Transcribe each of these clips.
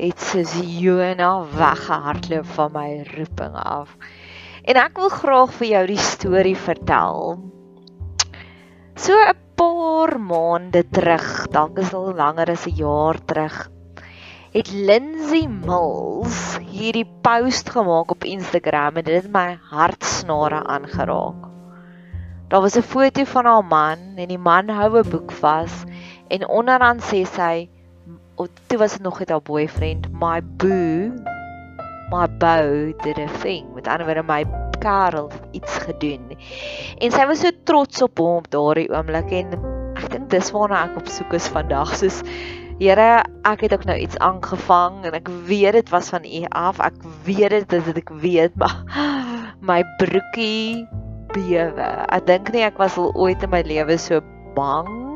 het soos Jona weggehardloop van my roeping af. En ek wil graag vir jou die storie vertel. So 'n paar maande terug, dalk is al langer as 'n jaar terug, het Lindsay Mills hierdie post gemaak op Instagram en dit het my hartsnare aangeraak. Daar was 'n foto van haar man en die man hou 'n boek vas en onderaan sê sy of toe was dit nog met haar boyfriend, my boo, my beau did a thing. Met ander woorde my Karel iets gedoen. En sy was so trots op hom op daardie oomblik en ek dink dis waarna ek op soek is vandag. Soos Here, ek het ook nou iets aangevang en ek weet dit was van U af. Ek weet dit dat ek weet, maar my broekie bewe. Ek dink nie ek was al ooit in my lewe so bang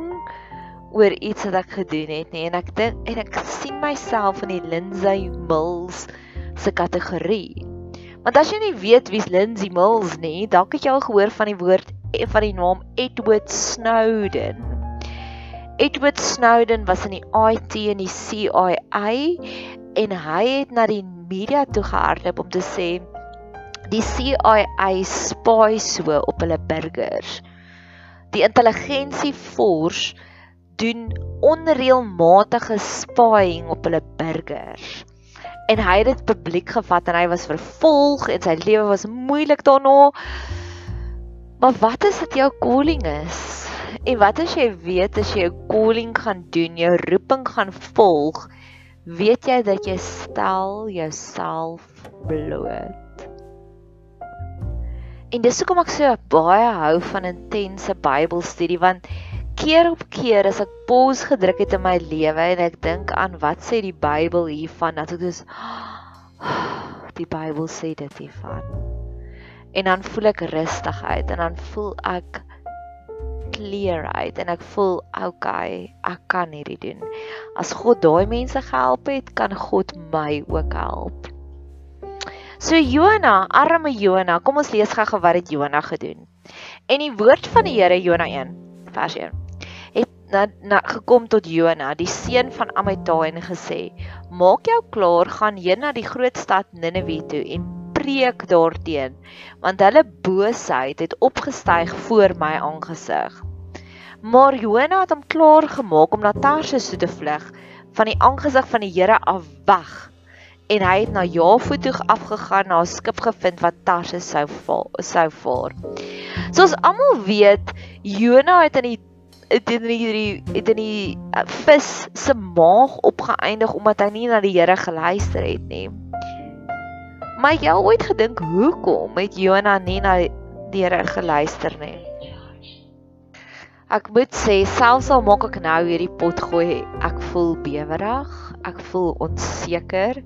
oor iets wat ek gedoen het nie en ek dink en ek sien myself in die Lindsay Mills se kategorie. Want as jy nie weet wie's Lindsay Mills nie, dalk het jy al gehoor van die woord van die naam Edward Snowden. Edward Snowden was in die IT en die CIA en hy het na die media toe gehardloop om te sê die CIA spy so op hulle burgers. Die intelligensie force doen onreëlmatige spying op hulle burgers. En hy het dit publiek gevat en hy was vervolg en sy lewe was moeilik daarna. Maar wat is dit jou calling is? En wat as jy weet as jy 'n calling gaan doen, jou roeping gaan volg, weet jy dat jy stel jouself bloot. En dis hoekom ek so baie hou van intense Bybelstudie want keer op keer as ek pause gedruk het in my lewe en ek dink aan wat sê die Bybel hiervan dat ek dis die Bybel sê dit hiervan. En dan voel ek rustigheid en dan voel ek clear uit en ek voel okay, ek kan hierdie doen. As God daai mense gehelp het, kan God my ook help. So Jona, arme Jona, kom ons lees gou-gou wat het Jona gedoen. En die woord van die Here Jona 1 vers 1 na, na gekom tot Jona, die seun van Amittai en gesê: "Maak jou klaar, gaan heen na die groot stad Ninive toe en preek daarteen, want hulle boosheid het opgestyg voor my aangesig." Maar Jona het hom klaar gemaak om na Tarsus toe te vlug van die aangesig van die Here af weg. En hy het na Jafo toe afgegaan na 'n skip gevind wat Tarsus sou vaar, sou vaar. Soos almal weet, Jona het in die het in hierdie het in die vis se maag opgeëindig omdat hy nie na die Here geluister het nie. Maar jy het ooit gedink hoekom het Jona nie na die Here geluister nie? Ek moet sê selfs al maak ek nou hierdie pot gooi, ek voel bewerig, ek voel onseker.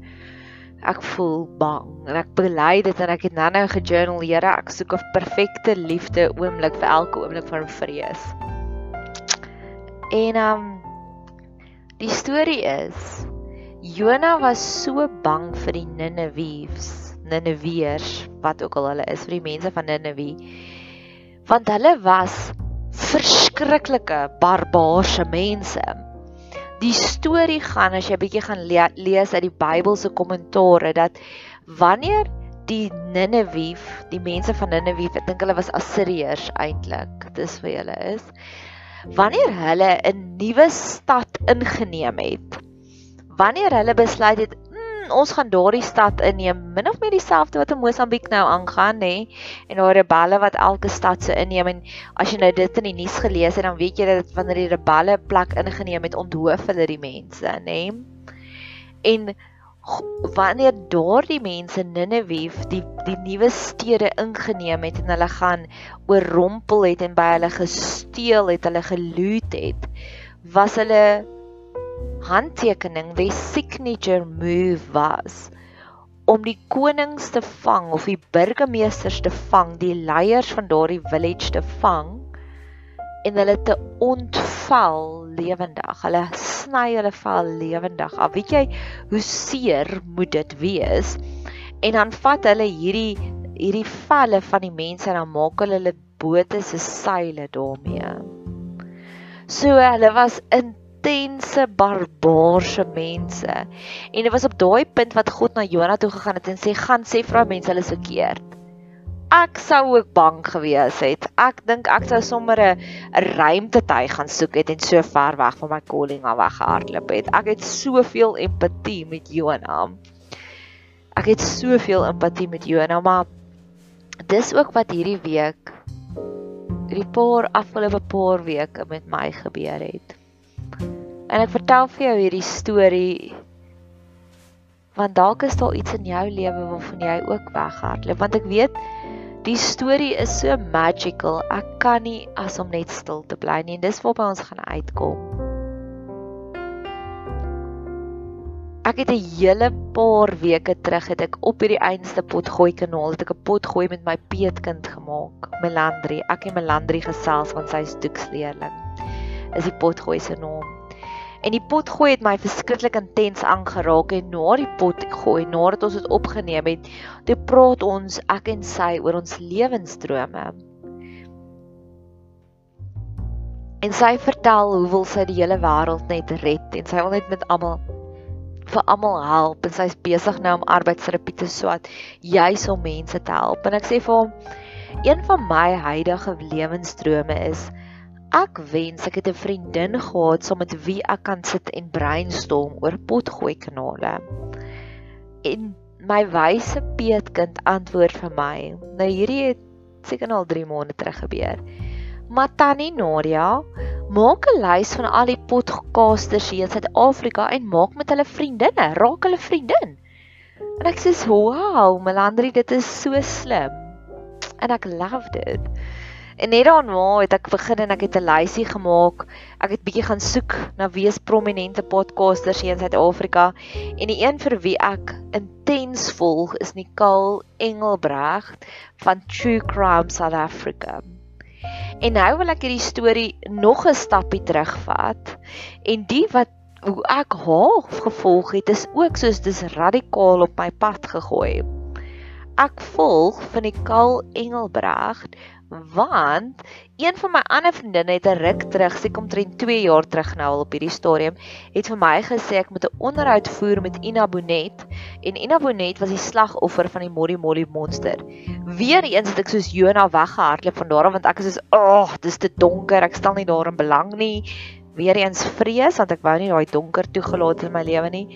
Ek voel bang en ek bely dit en ek het nou-nou gejournal, Here, ek soek 'n perfekte liefde oomblik vir elke oomblik van vrees. En um die storie is Jona was so bang vir die Ninewees, Nineweers, wat ook al hulle is, vir die mense van Nineve. Want hulle was verskriklike barbaarse mense. Die storie gaan as jy bietjie gaan le lees uit die Bybelse kommentare dat wanneer die Nineve, die mense van Nineve, ek dink hulle was Assiriërs eintlik, dis vir hulle is. Wanneer hulle 'n nuwe stad ingeneem het, wanneer hulle besluit het ons gaan daardie stad inneem, min of meer dieselfde wat in Mosambiek nou aangaan, nê? En daar rebelle wat elke stad se inneem en as jy nou dit in die nuus gelees het, dan weet jy dat wanneer die rebelle plek ingeneem het, onthoof hulle die mense, nê? En wanneer daardie mense Ninive die die nuwe stede ingeneem het en hulle gaan oorrompel het en by hulle gesteel het, hulle geloot het, was hulle handtekening, die signature move was om die konings te vang of die burgemeesters te vang, die leiers van daardie village te vang en hulle te ontval lewendig. Hulle sny hulle vel lewendig af. Weet jy hoe seer moet dit wees? En dan vat hulle hierdie hierdie velle van die mense en dan maak hulle hulle bote se seile daarmee. So hulle was in intense barbaarse mense. En dit was op daai punt wat God na Jona toe gegaan het en sê gaan sê vir daai mense hulle is verkeerd. Ek sou ook bang gewees het. Ek dink ek sou sommer 'n ruimtetuig gaan soek het en so ver weg van my calling af weggehardloop het. Ek het soveel empatie met Jona. Ek het soveel empatie met Jona, maar dis ook wat hierdie week hierdie paar afgelope paar weke met my gebeur het. En ek vertel vir jou hierdie storie want dalk is daar iets in jou lewe waarvan jy ook weghardloop want ek weet die storie is so magical. Ek kan nie as om net stil te bly nie en dis waarby ons gaan uitkom. Ek het 'n hele paar weke terug het ek op hierdie einste potgooi kanaal het ek 'n potgooi met my peetkind gemaak, Melandri. Ek en Melandri gesels want sy is doeksleerling. Is die potgooi se naam. En die pot gooi het my verskriklik intens aangeraak en na die pot gooi, nadat ons dit opgeneem het, toe praat ons ek en sy oor ons lewensdrome. En sy vertel hoe wil sy die hele wêreld net red en sy wil net met almal vir almal help en sy's besig nou om arbeidsterapie te swat juis om mense te help. En ek sê vir hom een van my huidige lewensdrome is Ek wens ek het 'n vriendin gehad saam met wie ek kan sit en brainstorm oor potgooi kanale. En my wyse peetkind antwoord vir my. Nou hierdie het seker al 3 maande terug gebeur. Maar tannie Nadia, maak 'n lys van al die podcasters hier in Suid-Afrika en maak met hulle vriendinne, raak hulle vriendin. En ek sê, "Wow, Melandri, dit is so slim." En ek love dit. En net daarna het ek begin en ek het 'n lysie gemaak. Ek het bietjie gaan soek na wie is prominente podcasters hier in Suid-Afrika en die een vir wie ek intens volg is Nicole Engelbregt van True Crime South Africa. En nou wil ek hierdie storie nog 'n stapie terugvat en die wat hoe ek haar gevolg het is ook soos dis radikaal op my pad gegooi. Ek volg van Nicole Engelbregt want een van my ander vriendinne het 'n ruk terug, sy kom omtrent 2 jaar terug nou al op hierdie stadium, het vir my gesê ek moet 'n onderhoud voer met Ina Bonet en Ina Bonet was die slagoffer van die Molly Molly monster. Weereens het ek soos Jona weggehardloop van daar af want ek is soos, "Ag, oh, dis te donker, ek stel nie daarin belang nie." Weereens vrees want ek wou nie daai donker toegelaat in my lewe nie.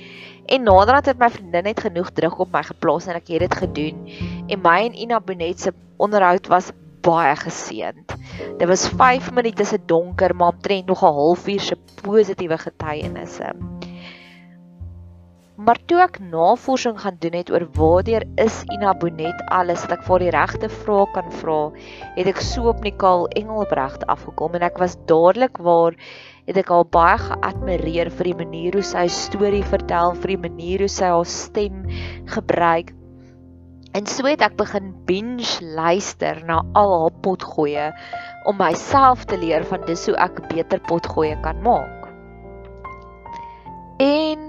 En naderhand het my vriendin net genoeg druk op my geplaas en ek het dit gedoen. En my en Ina Bonet se onderhoud was baie geseënd. Dit was 5 minute se donker, maar omtrent nog 'n halfuur se positiewe getuienisse. Maar toe ek navorsing gaan doen het oor waartoe is Ina Bonet alles, dat ek vir die regte vrae kan vra, het ek so op Nicole Engelbregt afgekom en ek was dadelik waar het ek haar baie geadmireer vir die manier hoe sy storie vertel, vir die manier hoe sy haar stem gebruik. En so het ek begin binge luister na al haar potgoeie om myself te leer van dis hoe ek beter potgoeie kan maak. En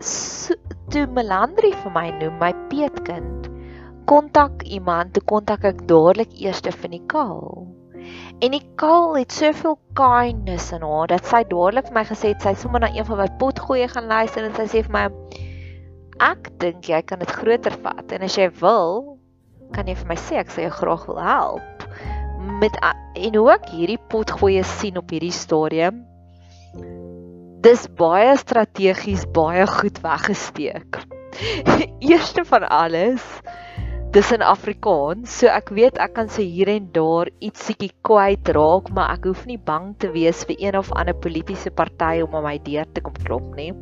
so, toe Melandri vir my noem my peetkind, kontak iemand, toe kontak ek dadelik eers vir Nicole. En Nicole het soveel kindness in haar dat sy dadelik vir my gesê het sy sommer na een van my potgoeie gaan luister en sy sê vir my ek dink jy kan dit groter vat en as jy wil kan jy vir my sê ek sê jy graag wil help met en hoe ek hierdie potgoeie sien op hierdie stadium dis baie strategies baie goed weggesteek. Eerste van alles, dis in Afrikaans, so ek weet ek kan se hier en daar ietsiekie kwyt raak, maar ek hoef nie bang te wees vir een of ander politieke party om aan my deur te kom klop nie,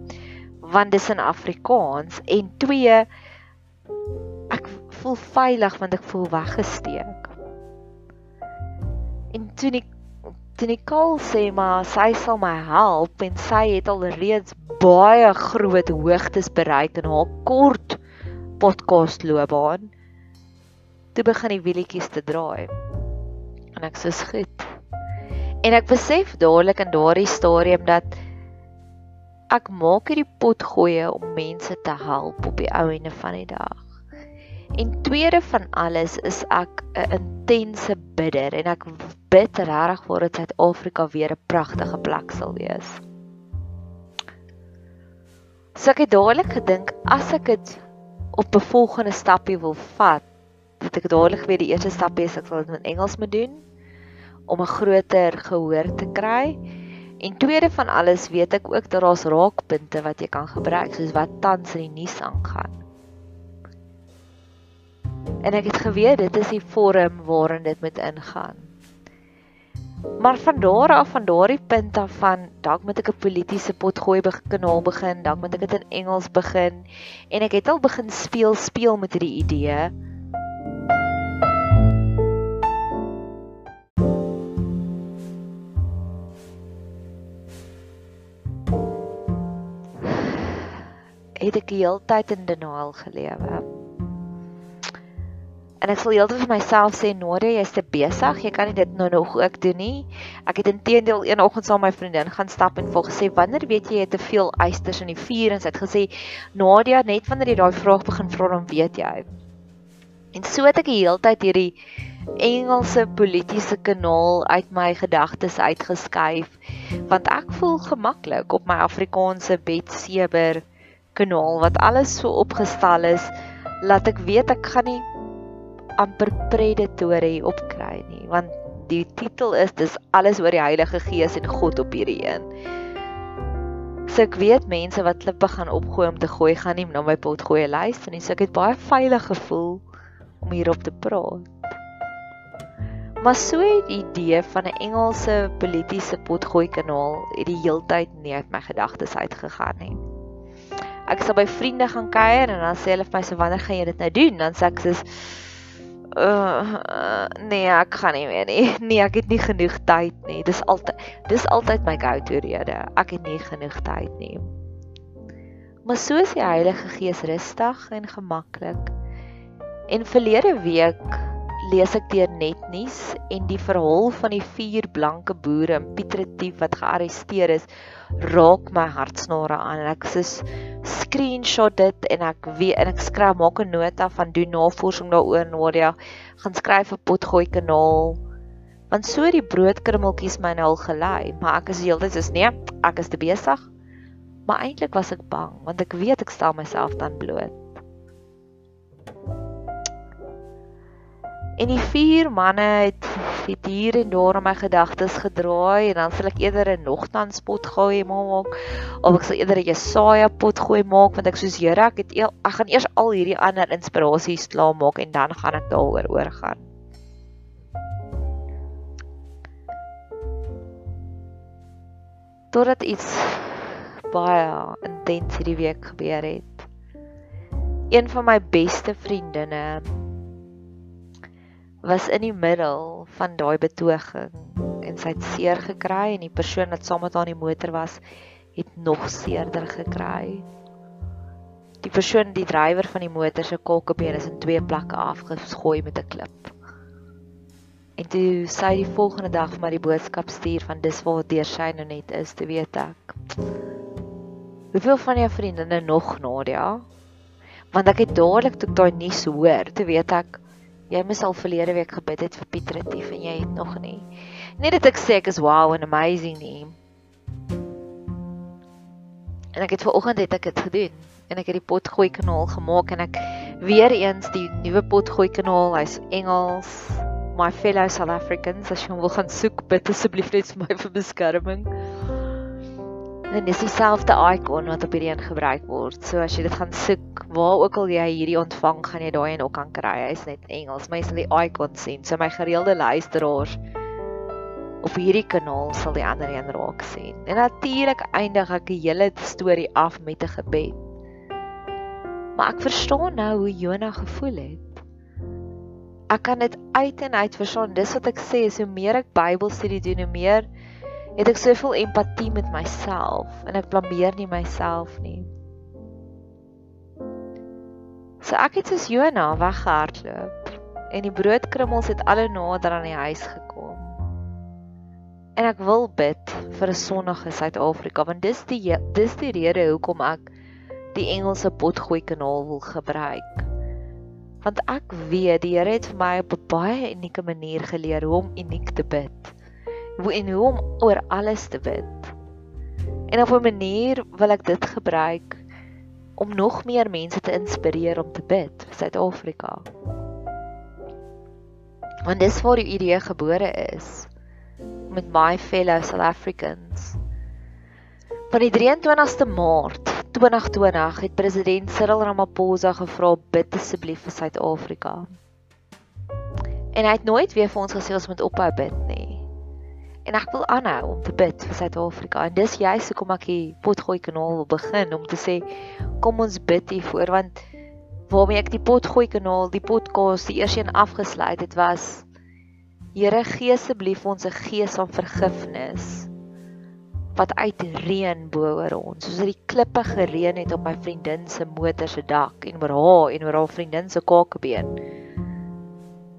want dis in Afrikaans en twee ek voel veilig want ek voel weggesteek. En toe ek Toe Nicole sê maar sy sal my help en sy het al reeds baie groot hoogtes bereik in haar kort podcast loopbaan. Toe begin die wielietjies te draai. En ek sê goed. En ek besef dadelik in daardie stadium dat ek maak hierdie pot gooi om mense te help op die ou ende van die dag. En tweede van alles is ek 'n intense bidder en ek bid regtig vir dat Suid-Afrika weer 'n pragtige plek sal wees. So ek het dadelik gedink as ek dit op 'n volgende stapie wil vat, dat ek dadelik weer die eerste stapie is ek sal dit in Engels moet doen om 'n groter gehoor te kry. En tweede van alles weet ek ook dat daar's raakpunte wat jy kan gebruik soos wat tans in die nuus aangaan. En ek het geweet dit is die vorm waarin dit moet ingaan. Maar van daar af van daardie punt af van dalk moet ek 'n politieke potgooi kanaal begin, dalk moet ek dit in Engels begin en ek het al begin speel speel met hierdie idee. Het ek die hele tyd in denial gelewe. En ek sal heeltemal vir myself sê, "Nadia, jy's te besig. Jy kan nie dit nou nog ook doen nie." Ek het intedeel een oggend saam met my vriendin gaan stap en vol gesê, "Wanneer weet jy jy het te veel eisters in die vuur?" En sy het gesê, "Nadia, net wanneer jy daai vraag begin vra, dan weet jy." En so het ek die hele tyd hierdie Engelse politieke kanaal uit my gedagtes uitgeskuif, want ek voel gemaklik op my Afrikaanse bedseber kanaal wat alles so opgestel is, laat ek weet ek gaan nie amper predatory opkry nie want die titel is dis alles oor die Heilige Gees en God op hierdie een. So ek weet mense wat klippe gaan opgooi om te gooi gaan nie na my pot gooi luister nie. So ek het baie veilig gevoel om hierop te praat. Maar so het die idee van 'n Engelse politieke potgooi kanaal het die heeltyd nie uit my gedagtes uitgegaan nie. Ek sal by vriende gaan kuier en dan sê hulle vir my so wanneer gaan jy dit nou doen? Dan sê ek soos uh, nee, ek gaan nie meer nie. Nee, ek het nie genoeg tyd nie. Dis altyd dis altyd my go-to rede. Ek het nie genoeg tyd nie. Maar soos die Heilige Gees rustig en gemaklik. En verlede week lees ek deur netnuus en die verhaal van die vier blanke boere in Piet Retief wat gearresteer is raak my hartsnare aan en ek sê screenshot dit en ek weet en ek skryf maak 'n nota van doen navorsing daaroor Nadia gaan skryf 'n potgooi kanaal. Want so die broodkrummeltjies my nou al gelei maar ek is heeltyd soos nee ek is te besig maar eintlik was ek bang want ek weet ek stel myself dan bloot En die vier manne het het hier en daar in my gedagtes gedraai en dan sal ek eerder 'n nogtans pot gooi maak of ek sal eerder 'n Jesaja pot gooi maak want ek soos Here ek het eel, ek gaan eers al hierdie ander inspirasies klaar maak en dan gaan ek daaroor oorgaan. Totdat iets baie intens hierdie week gebeur het. Een van my beste vriendinne was in die middel van daai betoging en sy het seer gekry en die persoon wat saam met haar in die motor was het nog seerder gekry. Die persoon, die drywer van die motor se kolkebeen is in twee plekke afgegooi met 'n klip. En toe sy die volgende dag vir my die boodskap stuur van dis waar deur sy nou net is, te weet ek. Hoeveel van jou vriendinne nog Nadia? Want ek het dadelik toe daai nuus hoor, te weet ek jy mis al verlede week gebid het vir Piet Retief en jy het nog nie. Net dat ek sê ek is wow and amazing nie. En ek het ver oggend het ek dit gedoen en ek het die potgooi kanaal gemaak en ek weer eens die nuwe potgooi kanaal, hy's Engels. My fellow South Africans, as jy wil gaan soek, bid asseblief net vir my vir beskerming. En dis dieselfde icon wat op hierdie een gebruik word. So as jy dit gaan soek, waar ook al jy hierdie ontvang, gaan jy daai een ook kan kry. Hy's net Engels. My sal die icon sien. So my gereelde luisteraars op hierdie kanaal sal die ander een raak sien. En natuurlik eindig ek die hele storie af met 'n gebed. Maar ek verstaan nou hoe Jonah gevoel het. Ek kan dit uit en uit verstaan. Dis wat ek sê, is hoe meer ek Bybelstudie doen, hoe meer het ek soveel empatie met myself en ek blameer nie myself nie. So ek het soos Jona weggehardloop en die broodkrummels het alle nader aan die huis gekom. En ek wil bid vir 'n sonnige Suid-Afrika want dis die dis die rede hoekom ek die Engelse potgooi kanaal wil gebruik. Want ek weet die Here het vir my op 'n baie unieke manier geleer hoe om uniek te bid hoe en hoe om oor alles te bid. En op 'n manier wil ek dit gebruik om nog meer mense te inspireer om te bid vir Suid-Afrika. Want dis waar die idee gebore is met my fellow South Africans. Van die 23ste Maart 2020 het president Cyril Ramaphosa gevra bid asseblief vir Suid-Afrika. En hy het nooit weer vir ons gesê ons moet ophou bid nie en ek wil aanhou om te bid vir Suid-Afrika. En dis juist hoekom ek die potgooi kanaal wil begin om te sê kom ons bid hiervoor want waarmee ek die potgooi kanaal, die podcast die eers een afgesluit het was Here gee asseblief ons 'n gees van vergifnis wat uitreën bo oor ons. Soos dit klippe gereën het op my vriendin se motor se dak en oor haar en oor haar vriendin se kakebeen.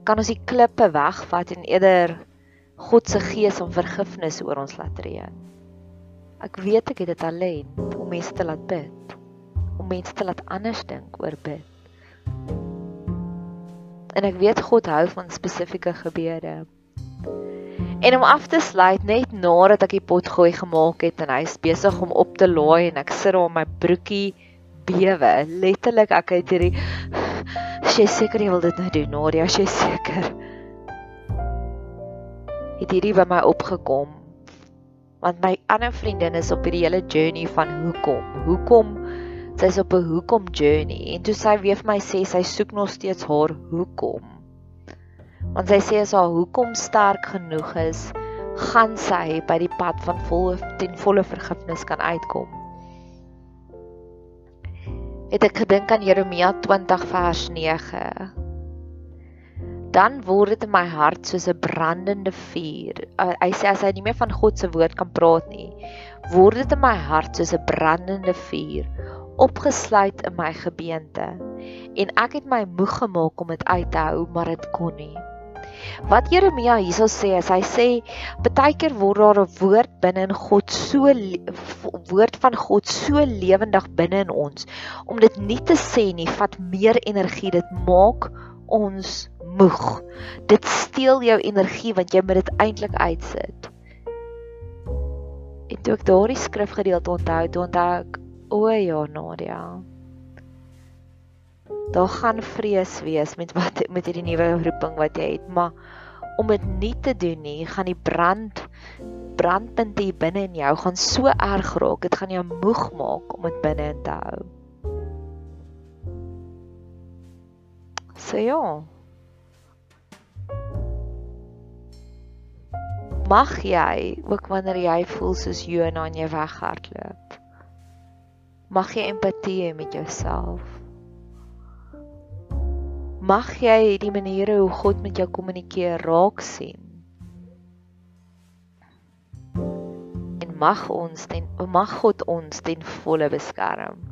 Kan ons die klippe wegvat en eerder God se gees om vergifnis oor ons laat reën. Ek weet ek het 'n talent om mense te laat bid, om mense te laat anders dink oor bid. En ek weet God hou van spesifieke gebede. En om af te sluit net nadat ek die pot gooi gemaak het en hy's besig om op te laai en ek sit op my broekie bewe. Letterlik ek het hierdie Sy seker jy wil dit nou doen, Nadia, sy seker het hierdie by my opgekom. Want my ander vriendin is op hierdie hele journey van hoekom? Hoekom sy's op 'n hoekom journey en toe sy weer vir my sê sy soek nog steeds haar hoekom. Want sy sê as haar hoekom sterk genoeg is, gaan sy by die pad van volle ten volle vergifnis kan uitkom. Het ek gedink aan Jeremia 20 vers 9 dan word dit in my hart soos 'n brandende vuur. Uh, hy sê as hy nie meer van God se woord kan praat nie, word dit in my hart soos 'n brandende vuur opgesluit in my gebeente. En ek het my moeg gemaak om dit uit te hou, maar dit kon nie. Wat Jeremia hierso sê, is hy sê baie keer word daar 'n woord binne in God so woord van God so lewendig binne in ons om dit nie te sê nie, vat meer energie, dit maak ons moeg. Dit steel jou energie want jy moet dit eintlik uitsit. En toe ek daardie skrifgedeelte onthou, toe onthou ek, o ja, Nadia. Daar gaan vrees wees met wat met hierdie nuwe roeping wat jy het, maar om dit nie te doen nie, gaan die brand brandpunte hier binne in jou gaan so erg raak, dit gaan jou moeg maak om dit binne in te hou. So ja, mag jy ook wanneer jy voel soos Jona en jy weghardloop. Mag jy empatie hê met jouself. Mag jy die maniere hoe God met jou kommunikeer raak sien. mag ons ten mag God ons ten volle beskerm.